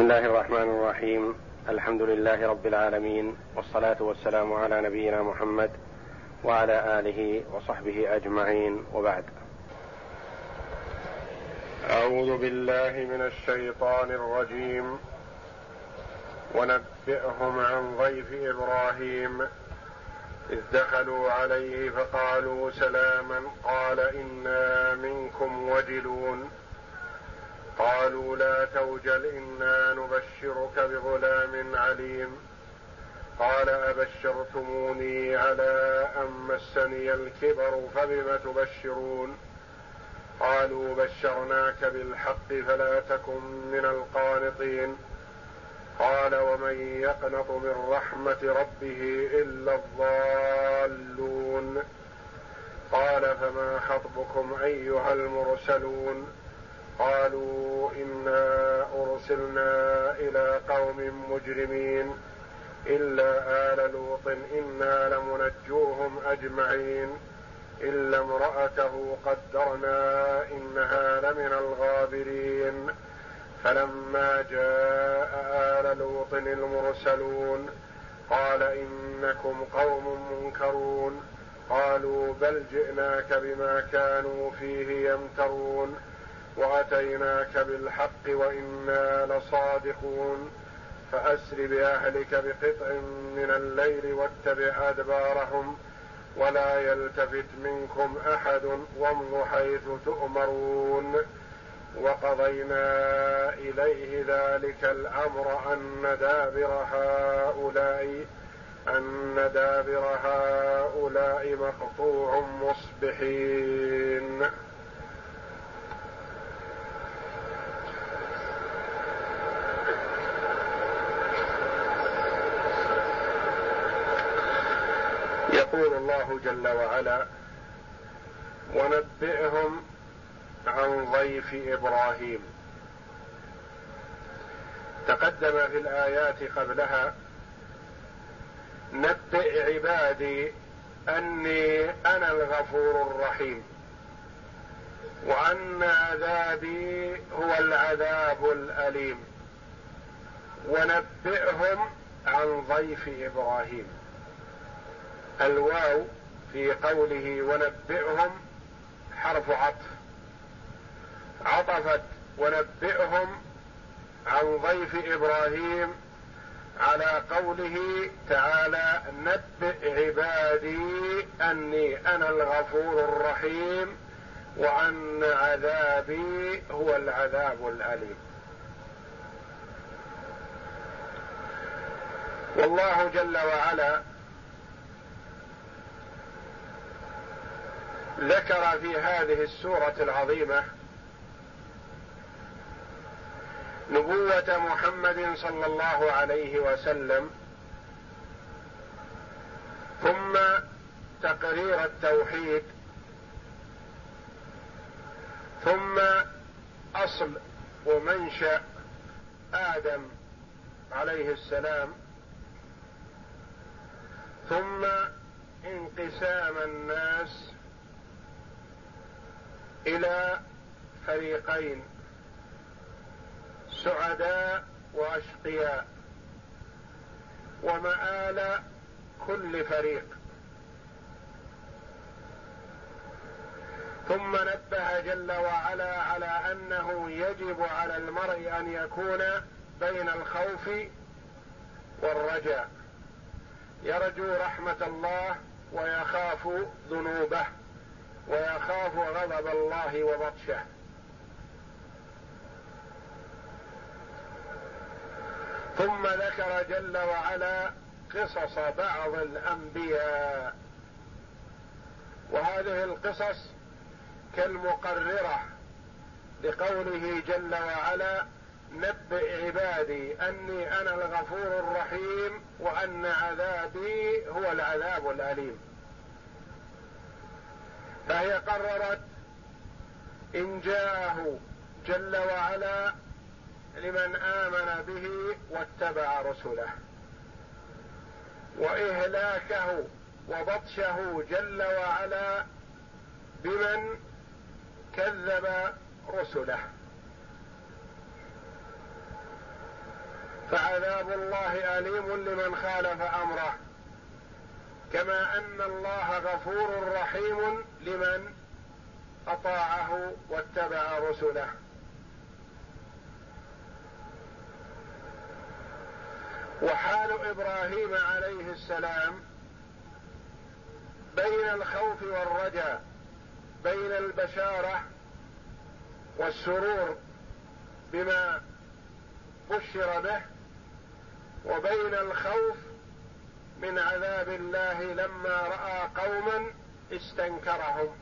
بسم الله الرحمن الرحيم الحمد لله رب العالمين والصلاه والسلام على نبينا محمد وعلى اله وصحبه اجمعين وبعد اعوذ بالله من الشيطان الرجيم ونبئهم عن ضيف إبراهيم اذ دخلوا عليه فقالوا سلاما قال أنا منكم وجلون قالوا لا توجل إنا نبشرك بغلام عليم. قال أبشرتموني على أن مسني الكبر فبم تبشرون؟ قالوا بشرناك بالحق فلا تكن من القانطين. قال ومن يقنط من رحمة ربه إلا الضالون؟ قال فما خطبكم أيها المرسلون؟ قالوا إنا أرسلنا إلى قوم مجرمين إلا آل لوط إنا لمنجوهم أجمعين إلا امرأته قدرنا إنها لمن الغابرين فلما جاء آل لوط المرسلون قال إنكم قوم منكرون قالوا بل جئناك بما كانوا فيه يمترون وأتيناك بالحق وإنا لصادقون. فأسر بأهلك بقطع من الليل واتبع أدبارهم. ولا يلتفت منكم أحد وامضوا حيث تؤمرون. وقضينا إليه ذلك الأمر أن دابر هؤلاء أن دابر هؤلاء مقطوع مصبحين. يقول الله جل وعلا ونبئهم عن ضيف إبراهيم. تقدم في الآيات قبلها نبئ عبادي أني أنا الغفور الرحيم وأن عذابي هو العذاب الأليم ونبئهم عن ضيف إبراهيم. الواو في قوله ونبئهم حرف عطف. عطفت ونبئهم عن ضيف إبراهيم على قوله تعالى نبئ عبادي أني أنا الغفور الرحيم وأن عذابي هو العذاب الأليم. والله جل وعلا ذكر في هذه السورة العظيمة نبوة محمد صلى الله عليه وسلم ثم تقرير التوحيد ثم أصل ومنشأ آدم عليه السلام ثم انقسام الناس إلى فريقين سعداء وأشقياء ومآل كل فريق. ثم نبه جل وعلا على أنه يجب على المرء أن يكون بين الخوف والرجاء. يرجو رحمة الله ويخاف ذنوبه. ويخاف غضب الله وبطشه. ثم ذكر جل وعلا قصص بعض الأنبياء. وهذه القصص كالمقررة لقوله جل وعلا نبئ عبادي أني أنا الغفور الرحيم وأن عذابي هو العذاب الأليم. فهي قررت إن جاءه جل وعلا لمن آمن به واتبع رسله. وإهلاكه وبطشه جل وعلا بمن كذب رسله. فعذاب الله أليم لمن خالف أمره. كما أن الله غفور رحيم لمن أطاعه واتبع رسله. وحال إبراهيم عليه السلام بين الخوف والرجاء بين البشارة والسرور بما بشر به وبين الخوف من عذاب الله لما رأى قوما استنكرهم.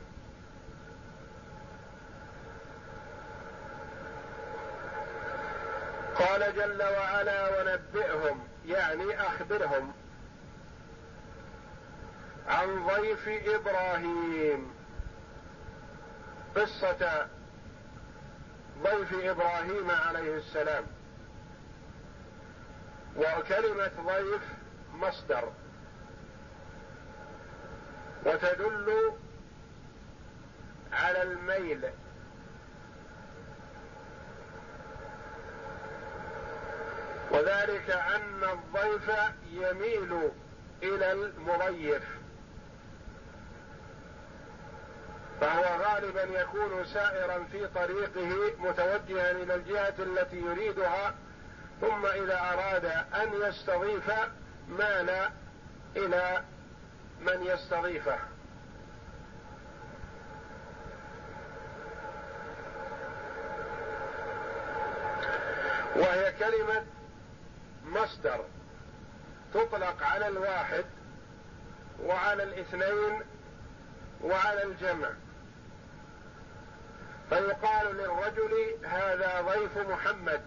قال جل وعلا ونبئهم يعني أخبرهم عن ضيف إبراهيم. قصة ضيف إبراهيم عليه السلام. وكلمة ضيف مصدر وتدل على الميل. وذلك أن الضيف يميل إلى المضيف. فهو غالبا يكون سائرا في طريقه متوجها إلى الجهة التي يريدها ثم إذا أراد أن يستضيف مال إلى من يستضيفه. وهي كلمة مصدر تطلق على الواحد وعلى الاثنين وعلى الجمع. فيقال للرجل هذا ضيف محمد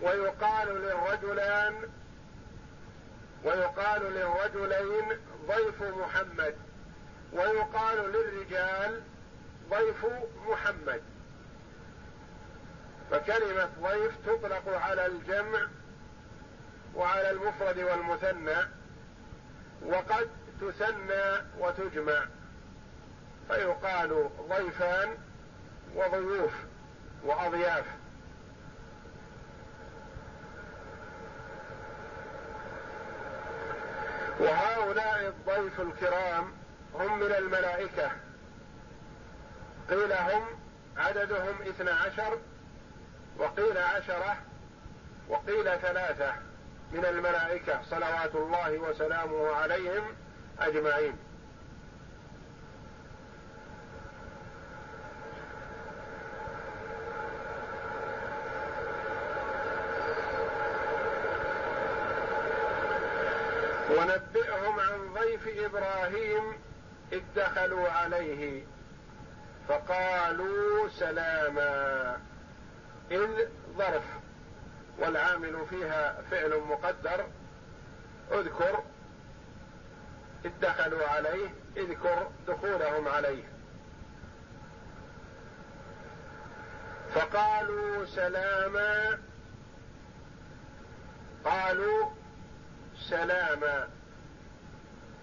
ويقال للرجلان ويقال للرجلين ضيف محمد ويقال للرجال ضيف محمد. فكلمة ضيف تطلق على الجمع وعلى المفرد والمثنى وقد تثنى وتجمع. فيقال ضيفان وضيوف وأضياف. وهؤلاء الضيف الكرام هم من الملائكة. قيل هم عددهم اثنى عشر وقيل عشرة وقيل ثلاثة من الملائكة صلوات الله وسلامه عليهم أجمعين ونبئهم عن ضيف إبراهيم إذ دخلوا عليه فقالوا سلاما. إذ ظرف والعامل فيها فعل مقدر. اذكر إذ دخلوا عليه اذكر دخولهم عليه. فقالوا سلاما. قالوا سلاما.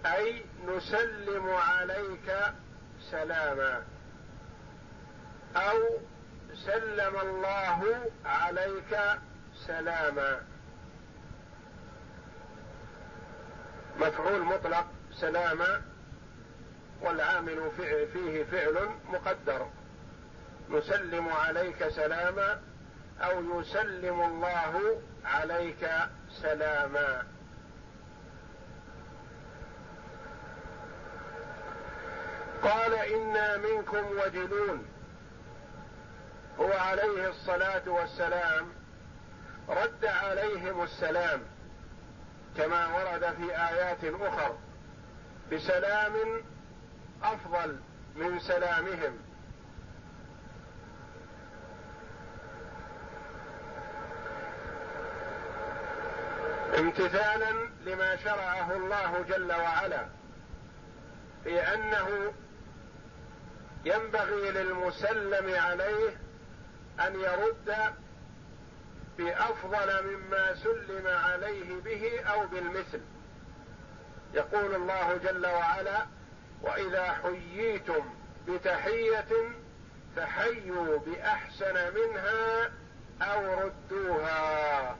أي نسلم عليك سلاما. أو سلم الله عليك سلاما. مفعول مطلق سلاما والعامل فيه فعل مقدر. نسلم عليك سلاما أو يسلم الله عليك سلاما. قال إنا منكم وجلون هو عليه الصلاة والسلام رد عليهم السلام كما ورد في آيات أخر بسلام أفضل من سلامهم. امتثالا لما شرعه الله جل وعلا في أنه ينبغي للمسلم عليه أن يرد بأفضل مما سلم عليه به أو بالمثل. يقول الله جل وعلا وإذا حييتم بتحية فحيوا بأحسن منها أو ردوها.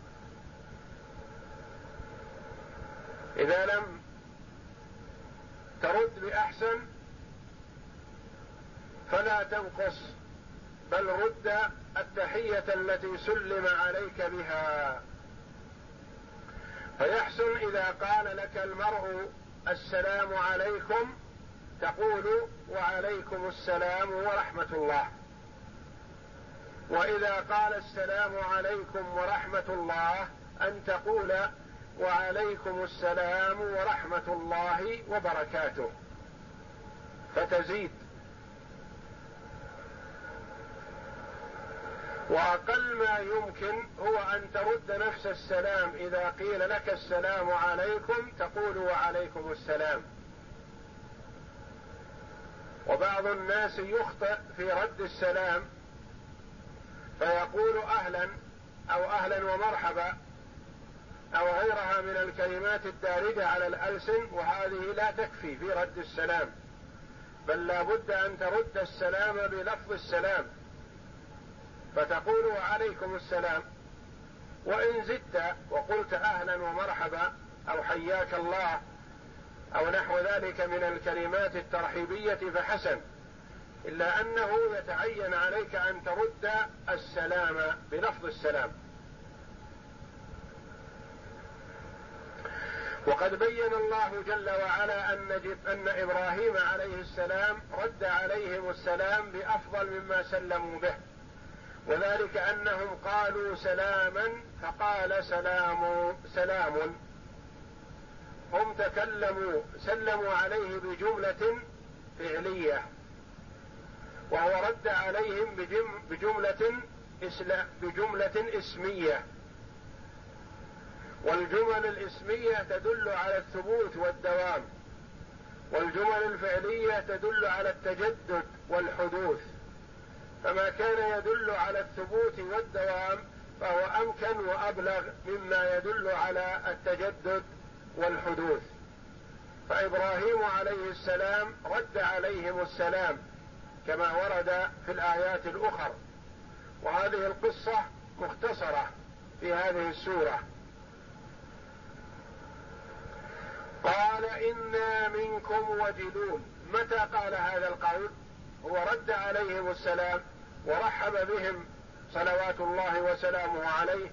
إذا لم ترد بأحسن فلا تنقص بل رد التحية التي سلم عليك بها. فيحسن إذا قال لك المرء السلام عليكم تقول وعليكم السلام ورحمة الله. وإذا قال السلام عليكم ورحمة الله أن تقول وعليكم السلام ورحمة الله وبركاته. فتزيد. وأقل ما يمكن هو أن ترد نفس السلام. إذا قيل لك السلام عليكم تقول وعليكم السلام. وبعض الناس يخطئ في رد السلام فيقول أهلا أو أهلا ومرحبا أو غيرها من الكلمات الدارجة على الألسن وهذه لا تكفي في رد السلام. بل لا بد أن ترد السلام بلفظ السلام. فتقول وعليكم السلام. وإن زدت وقلت أهلا ومرحبا أو حياك الله أو نحو ذلك من الكلمات الترحيبية فحسن. إلا أنه يتعين عليك أن ترد السلام بلفظ السلام. وقد بين الله جل وعلا أن أن إبراهيم عليه السلام رد عليهم السلام بأفضل مما سلموا به. وذلك أنهم قالوا سلاما فقال سلام سلام. هم تكلموا سلموا عليه بجملة فعلية وهو رد عليهم بجملة بجملة اسمية. والجمل الاسمية تدل على الثبوت والدوام والجمل الفعلية تدل على التجدد والحدوث. فما كان يدل على الثبوت والدوام فهو أمكن وأبلغ مما يدل على التجدد والحدوث. فإبراهيم عليه السلام رد عليهم السلام كما ورد في الآيات الآخر وهذه القصة مختصرة في هذه السورة. قال إنا منكم وجلون. متى قال هذا القول؟ هو رد عليهم السلام ورحب بهم صلوات الله وسلامه عليه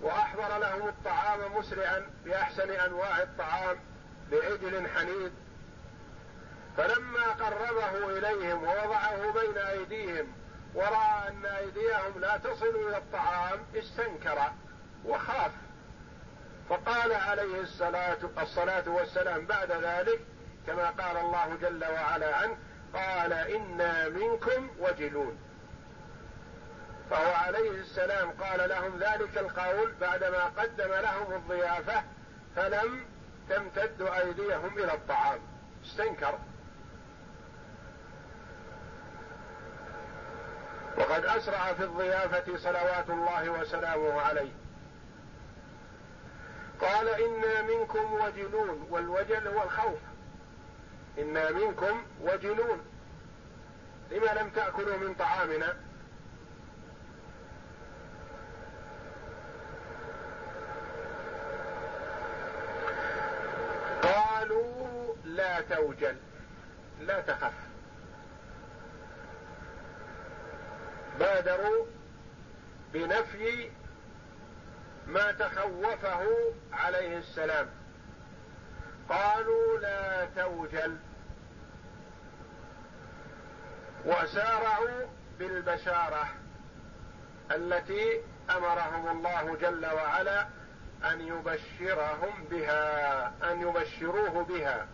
وأحضر لهم الطعام مسرعا بأحسن أنواع الطعام بعجل حنيد. فلما قربه إليهم ووضعه بين أيديهم ورأى أن أيديهم لا تصل إلى الطعام استنكر وخاف. فقال عليه الصلاة الصلاه والسلام بعد ذلك كما قال الله جل وعلا عنه قال إنا منكم وجلون. فهو عليه السلام قال لهم ذلك القول بعدما قدم لهم الضيافة فلم تمتد أيديهم إلى الطعام. استنكر. وقد أسرع في الضيافة صلوات الله وسلامه عليه. قال إنا منكم وجلون والوجل هو الخوف. إنا منكم وجلون لما لم تأكلوا من طعامنا؟ قالوا لا توجل لا تخف. بادروا بنفي ما تخوفه عليه السلام. قالوا لا توجل. وسارعوا بالبشارة التي أمرهم الله جل وعلا أن يبشرهم بها أن يبشروه بها.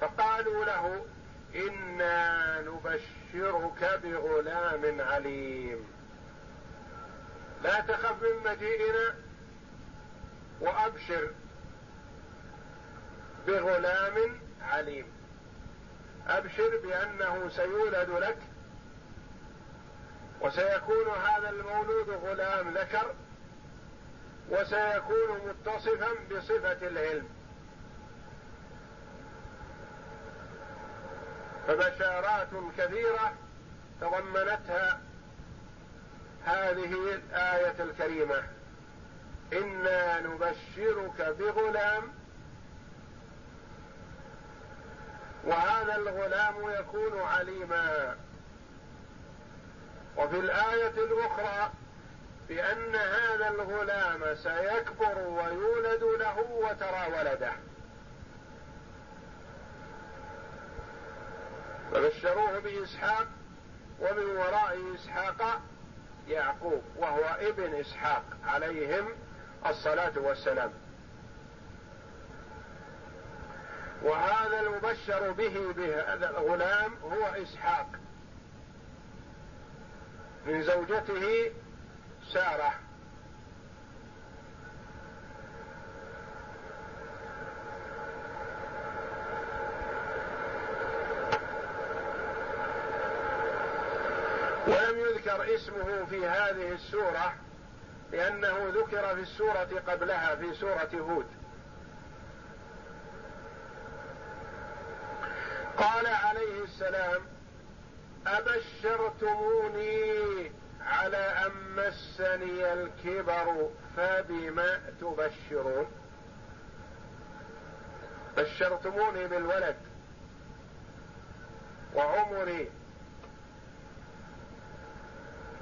فقالوا له إنا نبشرك بغلام عليم. لا تخف من مجيئنا وأبشر بغلام عليم. أبشر بأنه سيولد لك وسيكون هذا المولود غلام ذكر وسيكون متصفا بصفة العلم. فبشارات كثيرة تضمنتها هذه الآية الكريمة. إنا نبشرك بغلام وهذا الغلام يكون عليما. وفي الآية الأخرى بأن هذا الغلام سيكبر ويولد له وترى ولده. فبشروه بإسحاق ومن وراء إسحاق يعقوب وهو ابن إسحاق عليهم الصلاة والسلام. وهذا المبشر به بهذا الغلام هو إسحاق. من زوجته سارة. ولم يذكر اسمه في هذه السورة لأنه ذكر في السورة قبلها في سورة هود. قال عليه السلام أبشرتموني على أن مسني الكبر فبما تبشرون؟ بشرتموني بالولد وعمري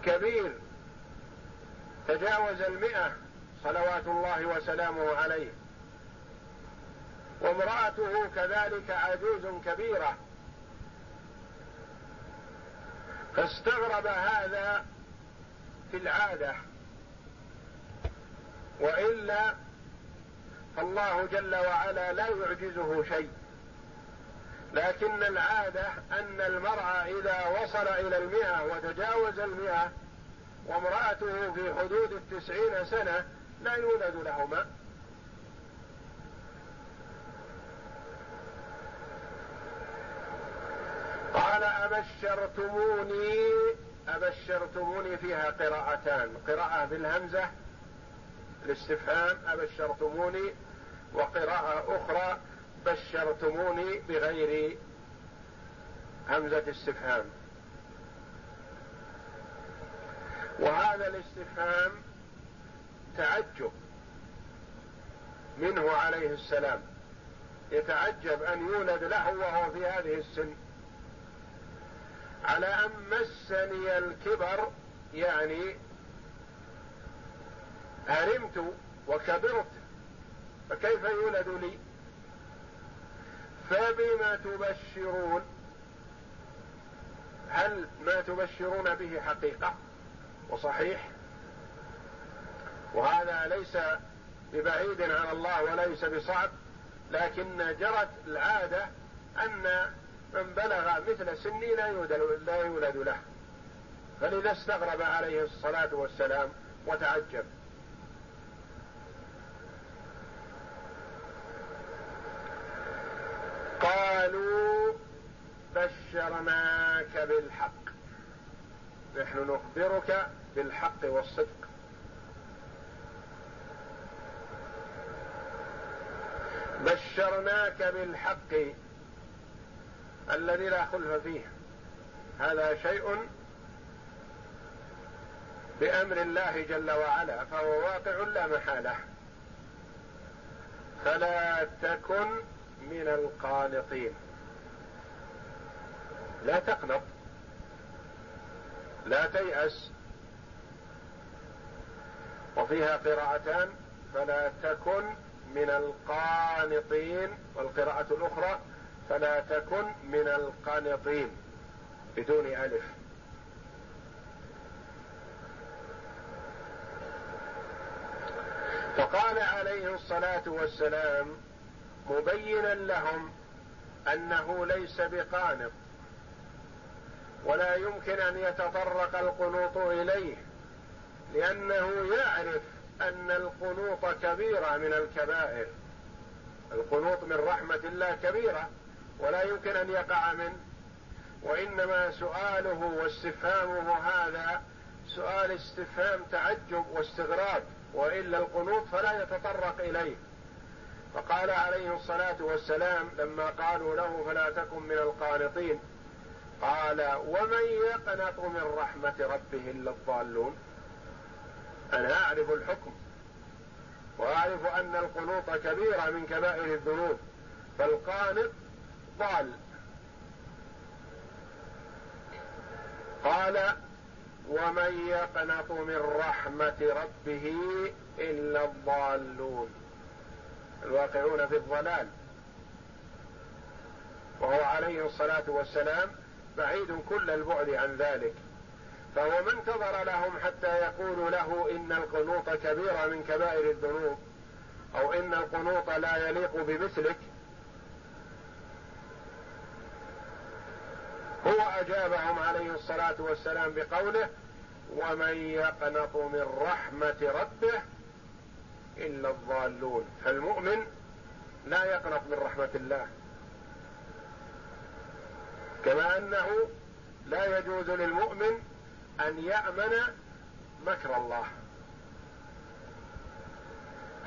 كبير تجاوز المئة صلوات الله وسلامه عليه. وامرأته كذلك عجوز كبيرة. فاستغرب هذا في العادة. وإلا فالله جل وعلا لا يعجزه شيء. لكن العادة أن المرأة إذا وصل إلى المئة وتجاوز المئة وامرأته في حدود التسعين سنة لا يولد لهما. قال أبشرتموني أبشرتموني فيها قراءتان قراءة بالهمزة الاستفهام أبشرتموني وقراءة أخرى بشرتموني بغير همزة استفهام. وهذا الاستفهام تعجب منه عليه السلام يتعجب أن يولد له وهو في هذه السن. على أن مسني الكبر يعني هرمت وكبرت فكيف يولد لي؟ فبما تبشرون هل ما تبشرون به حقيقة؟ وصحيح. وهذا ليس ببعيد عن الله وليس بصعب لكن جرت العادة أن من بلغ مثل سني لا يولد, له. فلذا استغرب عليه الصلاة والسلام وتعجب. قالوا بشرناك بالحق. نحن نخبرك بالحق والصدق. بشرناك بالحق الذي لا خلف فيه. هذا شيء بأمر الله جل وعلا فهو واقع لا محالة. فلا تكن من القانطين. لا تقنط. لا تيأس. وفيها قراءتان. فلا تكن من القانطين. والقراءة الأخرى فلا تكن من القانطين بدون ألف. فقال عليه الصلاة والسلام مبينا لهم أنه ليس بقانط ولا يمكن أن يتطرق القنوط إليه لأنه يعرف أن القنوط كبيرة من الكبائر. القنوط من رحمة الله كبيرة. ولا يمكن أن يقع منه. وإنما سؤاله واستفهامه هذا سؤال استفهام تعجب واستغراب وإلا القنوط فلا يتطرق إليه. فقال عليه الصلاة والسلام لما قالوا له فلا تكن من القانطين قال ومن يقنط من رحمة ربه إلا الضالون؟ أنا أعرف الحكم وأعرف أن القنوط كبيرة من كبائر الذنوب فالقانط قال قال ومن يقنط من رحمة ربه إلا الضالون. الواقعون في الضلال. وهو عليه الصلاة والسلام بعيد كل البعد عن ذلك. فهو ما انتظر لهم حتى يقولوا له إن القنوط كبيرة من كبائر الذنوب أو إن القنوط لا يليق بمثلك. هو اجابهم عليه الصلاة والسلام بقوله ومن يقنط من رحمه ربه الا الضالون فالمؤمن لا يقنط من رحمة الله. كما أنه لا يجوز للمؤمن أن يأمن مكر الله.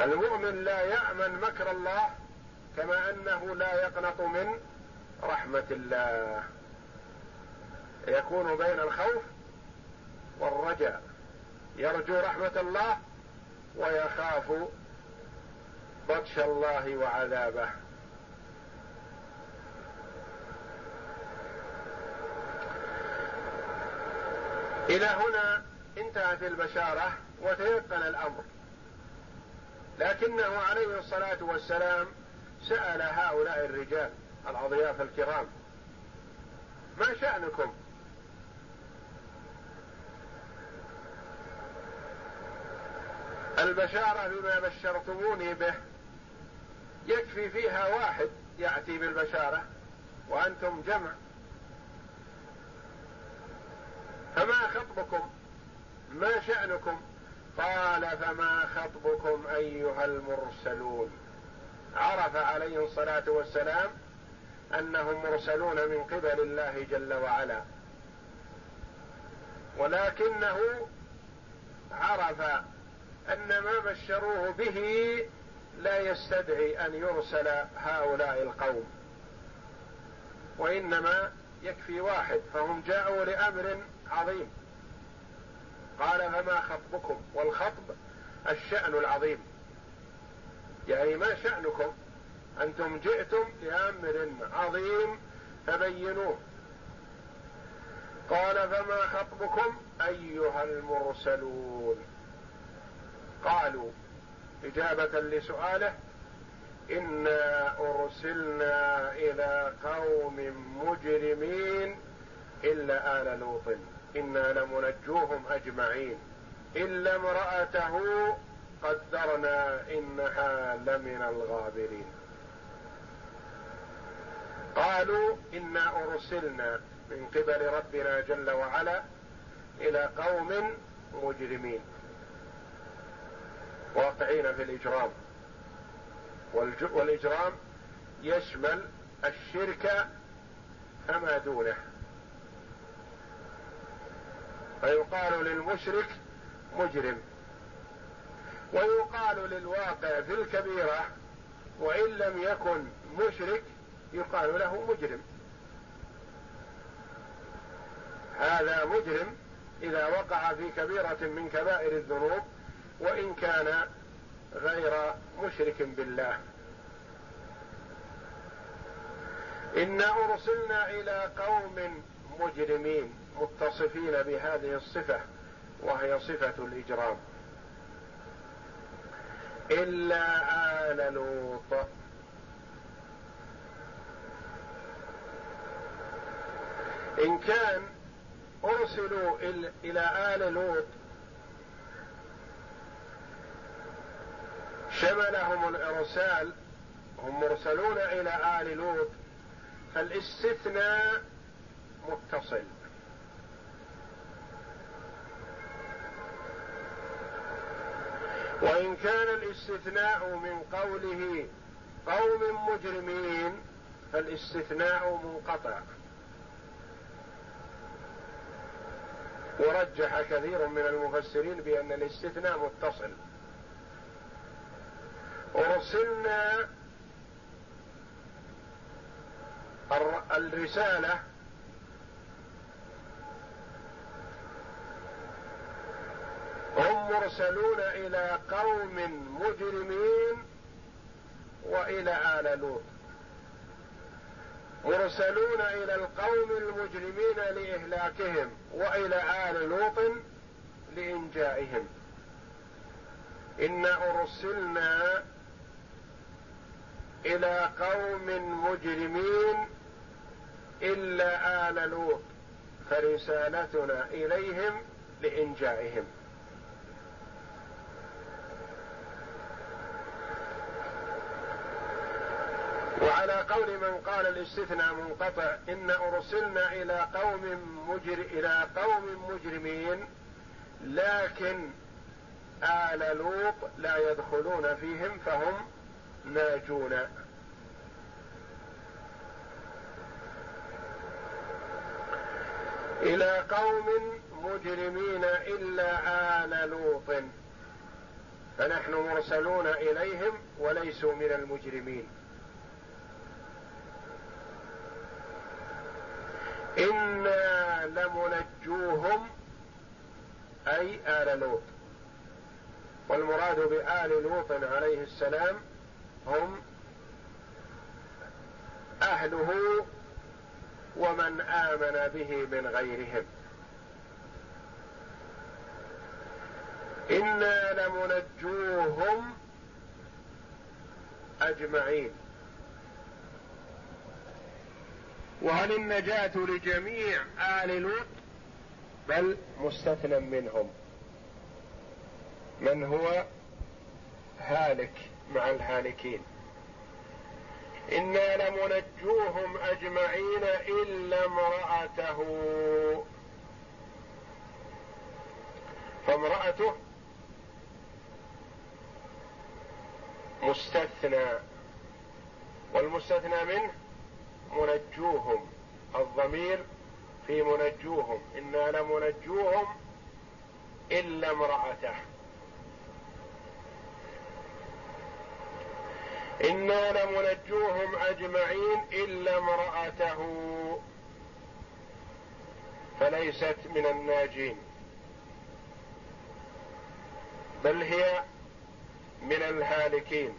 المؤمن لا يأمن مكر الله كما أنه لا يقنط من رحمة الله. يكون بين الخوف والرجاء. يرجو رحمة الله ويخاف بطش الله وعذابه. إلى هنا انتهت البشارة وتيقن الأمر. لكنه عليه الصلاة والسلام سأل هؤلاء الرجال الأضياف الكرام ما شأنكم البشارة بما بشرتموني به. يكفي فيها واحد يأتي بالبشارة وأنتم جمع. فما خطبكم؟ ما شأنكم؟ قال فما خطبكم أيها المرسلون؟ عرف عليه الصلاة والسلام أنهم مرسلون من قبل الله جل وعلا. ولكنه عرف أن ما بشروه به لا يستدعي أن يرسل هؤلاء القوم وإنما يكفي واحد فهم جاءوا لأمر عظيم. قال فما خطبكم؟ والخطب الشأن العظيم. يعني ما شأنكم؟ أنتم جئتم لأمر عظيم فبينوه. قال فما خطبكم أيها المرسلون؟ قالوا إجابة لسؤاله إنا أرسلنا إلى قوم مجرمين إلا آل لوط إنا لمنجوهم أجمعين إلا امرأته قدرنا إنها لمن الغابرين. قالوا إنا أرسلنا من قبل ربنا جل وعلا إلى قوم مجرمين. واقعين في الإجرام. والإجرام يشمل الشرك فما دونه. فيقال للمشرك مجرم. ويقال للواقع في الكبيرة وإن لم يكن مشرك يقال له مجرم. هذا مجرم إذا وقع في كبيرة من كبائر الذنوب وإن كان غير مشرك بالله. إنا أرسلنا إلى قوم مجرمين متصفين بهذه الصفة وهي صفة الإجرام. إلا آل لوط. إن كان أرسلوا إلى آل لوط شملهم الإرسال هم مرسلون إلى آل لوط فالاستثناء متصل. وإن كان الاستثناء من قوله قوم مجرمين فالاستثناء منقطع. ورجح كثير من المفسرين بأن الاستثناء متصل. أرسلنا الرسالة هم مرسلون إلى قوم مجرمين وإلى آل لوط. مرسلون إلى القوم المجرمين لإهلاكهم وإلى آل لوط لإنجائهم. إنا أرسلنا إلى قوم مجرمين إلا آل لوط فرسالتنا إليهم لإنجائهم. وعلى قول من قال الاستثناء منقطع إن أرسلنا إلى قوم مجر إلى قوم مجرمين لكن آل لوط لا يدخلون فيهم فهم ناجون إلى قوم مجرمين إلا آل لوط. فنحن مرسلون إليهم وليسوا من المجرمين. إنا لمنجوهم أي آل لوط. والمراد بآل لوط عليه السلام هم أهله ومن آمن به من غيرهم. إنا لمنجوهم أجمعين. وهل النجاة لجميع آل لوط؟ بل مستثنى منهم. من هو؟ هالك. مع الهالكين. إنا لمنجوهم أجمعين إلا امرأته. فامرأته مستثنى والمستثنى منه منجوهم الضمير في منجوهم. إنا لمنجوهم إلا امرأته. إنا لمنجوهم أجمعين إلا امرأته. فليست من الناجين. بل هي من الهالكين.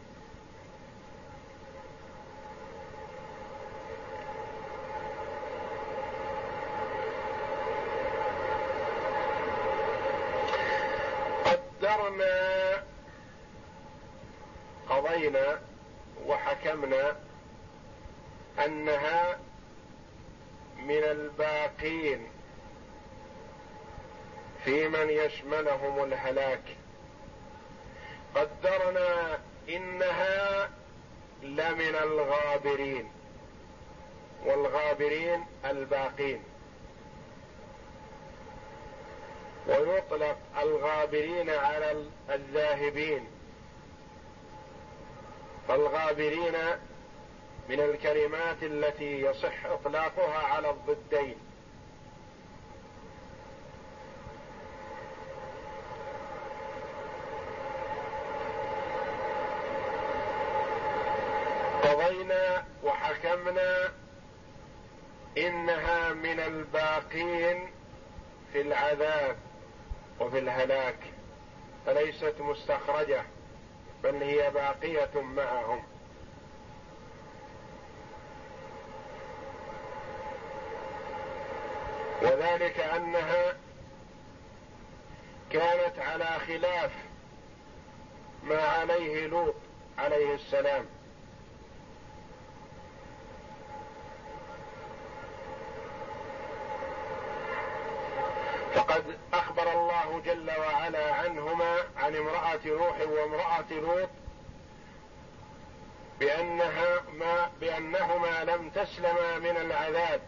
قدرنا قضينا وحكمنا أنها من الباقين في من يشملهم الهلاك. قدرنا إنها لمن الغابرين والغابرين الباقين. ويطلق الغابرين على الذاهبين. فالغابرين من الكلمات التي يصح إطلاقها على الضدين. قضينا وحكمنا إنها من الباقين في العذاب وفي الهلاك فليست مستخرجة. بل هي باقية معهم. وذلك أنها كانت على خلاف ما عليه لوط عليه السلام. جل وعلا عنهما عن امرأة نوح وامرأة لوط بأنها ما بأنهما لم تسلما من العذاب.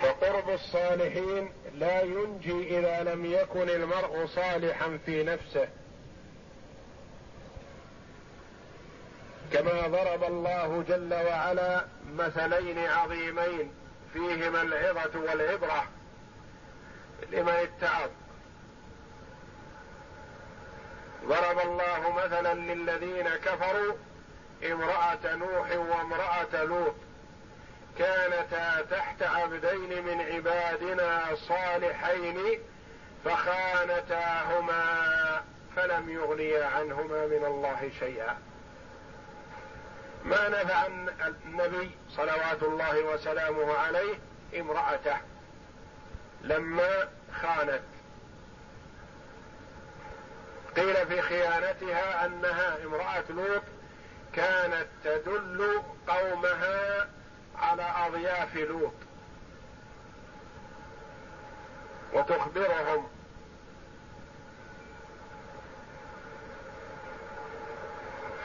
فقرب الصالحين لا ينجي إذا لم يكن المرء صالحا في نفسه. كما ضرب الله جل وعلا مثلين عظيمين. فيهما العظة والعبرة لمن اتعظ ضرب الله مثلا للذين كفروا امرأة نوح وامرأة لوط كانتا تحت عبدين من عبادنا صالحين فخانتاهما فلم يغنيا عنهما من الله شيئا. ما نفع النبي صلوات الله وسلامه عليه امرأته لما خانت. قيل في خيانتها أنها امرأة لوط كانت تدل قومها على أضياف لوط وتخبرهم.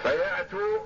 فيأتوا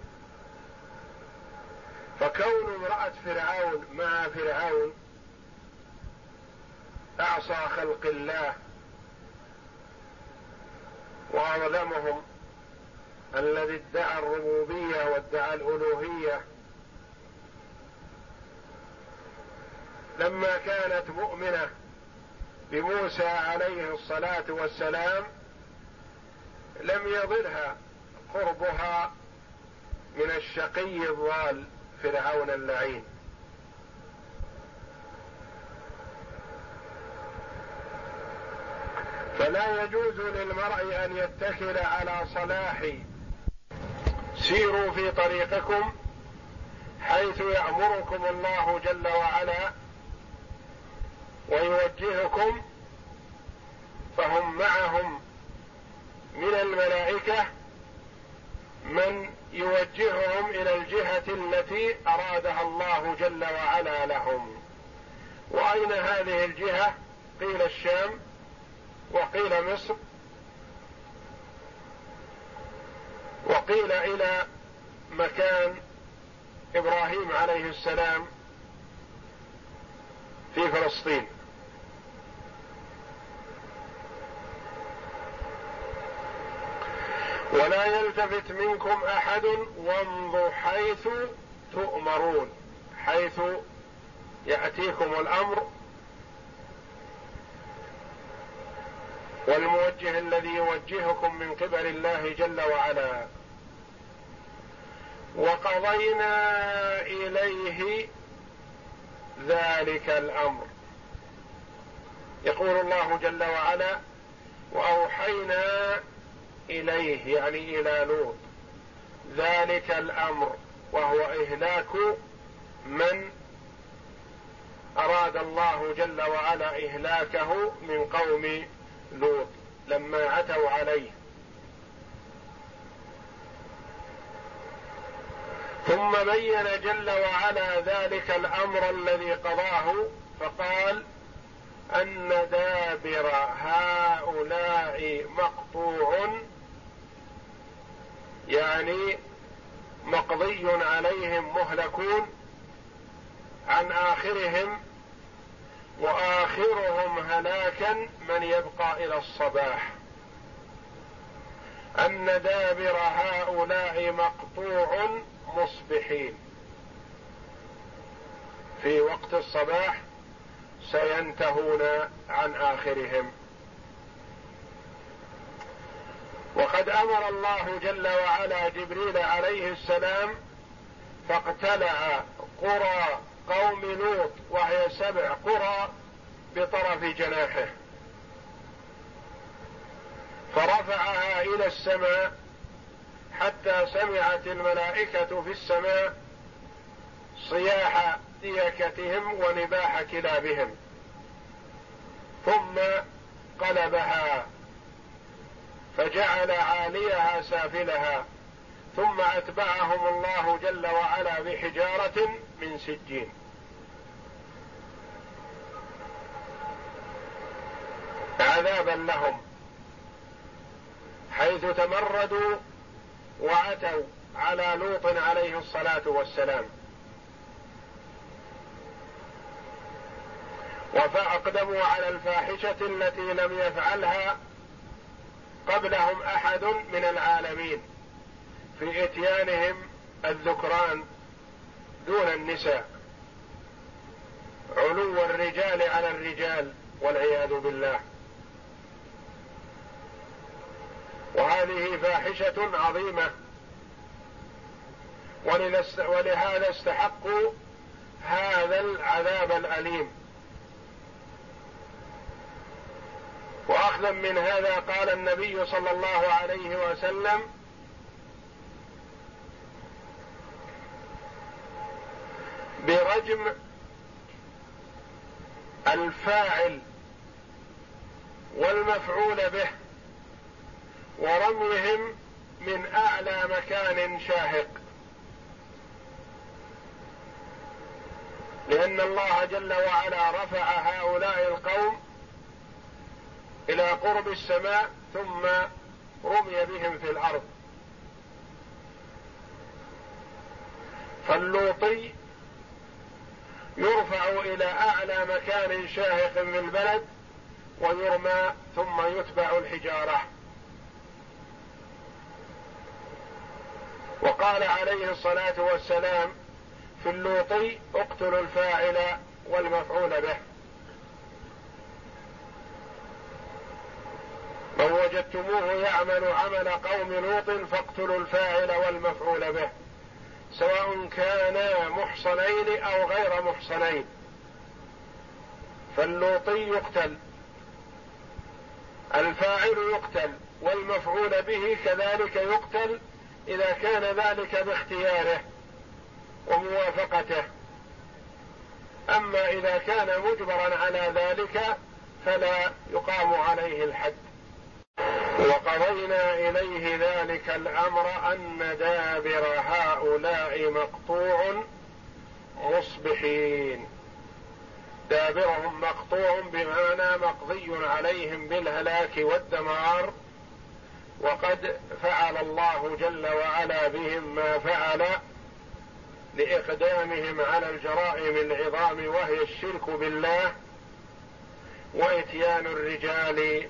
فكون امرأة فرعون مع فرعون أعصى خلق الله وأظلمهم الذي ادعى الربوبية وادعى الألوهية. لما كانت مؤمنة بموسى عليه الصلاة والسلام لم يضلها قربها من الشقي الضال. فرعون اللعين. فلا يجوز للمرء أن يتكل على صلاح. سيروا في طريقكم حيث يأمركم الله جل وعلا ويوجهكم فهم معهم من الملائكة من يوجههم إلى الجهة التي أرادها الله جل وعلا لهم. وأين هذه الجهة؟ قيل الشام وقيل مصر وقيل إلى مكان إبراهيم عليه السلام في فلسطين. ولا يلتفت منكم أحد وامضوا حيث تؤمرون حيث يأتيكم الأمر. والموجه الذي يوجهكم من قبل الله جل وعلا. وقضينا إليه ذلك الأمر. يقول الله جل وعلا وأوحينا إليه يعني إلى لوط. ذلك الأمر وهو إهلاك من أراد الله جل وعلا إهلاكه من قوم لوط لما عتوا عليه. ثم بين جل وعلا ذلك الأمر الذي قضاه فقال أن دابر هؤلاء مقطوع يعني مقضي عليهم مهلكون عن آخرهم وآخرهم هلاكا من يبقى إلى الصباح. أن دابر هؤلاء مقطوع مصبحين. في وقت الصباح سينتهون عن آخرهم. وقد أمر الله جل وعلا جبريل عليه السلام فاقتلع قرى قوم لوط وهي سبع قرى بطرف جناحه. فرفعها إلى السماء حتى سمعت الملائكة في السماء صياح ديكتهم ونباح كلابهم. ثم قلبها فجعل عاليها سافلها ثم أتبعهم الله جل وعلا بحجارة من سجين. عذابا لهم حيث تمردوا وعتوا على لوط عليه الصلاة والسلام. فاقدموا على الفاحشة التي لم يفعلها قبلهم أحد من العالمين في إتيانهم الذكران دون النساء. علو الرجال على الرجال والعياذ بالله. وهذه فاحشة عظيمة. ولهذا استحقوا هذا العذاب الأليم. وأخذا من هذا قال النبي صلى الله عليه وسلم برجم الفاعل والمفعول به ورميهم من أعلى مكان شاهق. لأن الله جل وعلا رفع هؤلاء القوم إلى قرب السماء ثم رمي بهم في الأرض. فاللوطي يرفع إلى أعلى مكان شاهق في البلد ويرمى ثم يتبع الحجارة. وقال عليه الصلاة والسلام في اللوطي اقتلوا الفاعل والمفعول به. من وجدتموه يعمل عمل قوم لوط فاقتلوا الفاعل والمفعول به سواء كانا محصنين أو غير محصنين. فاللوطي يقتل الفاعل يقتل والمفعول به كذلك يقتل إذا كان ذلك باختياره وموافقته. أما إذا كان مجبرا على ذلك فلا يقام عليه الحد. وقضينا إليه ذلك الأمر أن دابر هؤلاء مقطوع مصبحين. دابرهم مقطوع بمعنى مقضي عليهم بالهلاك والدمار وقد فعل الله جل وعلا بهم ما فعل لإقدامهم على الجرائم العظام وهي الشرك بالله وإتيان الرجال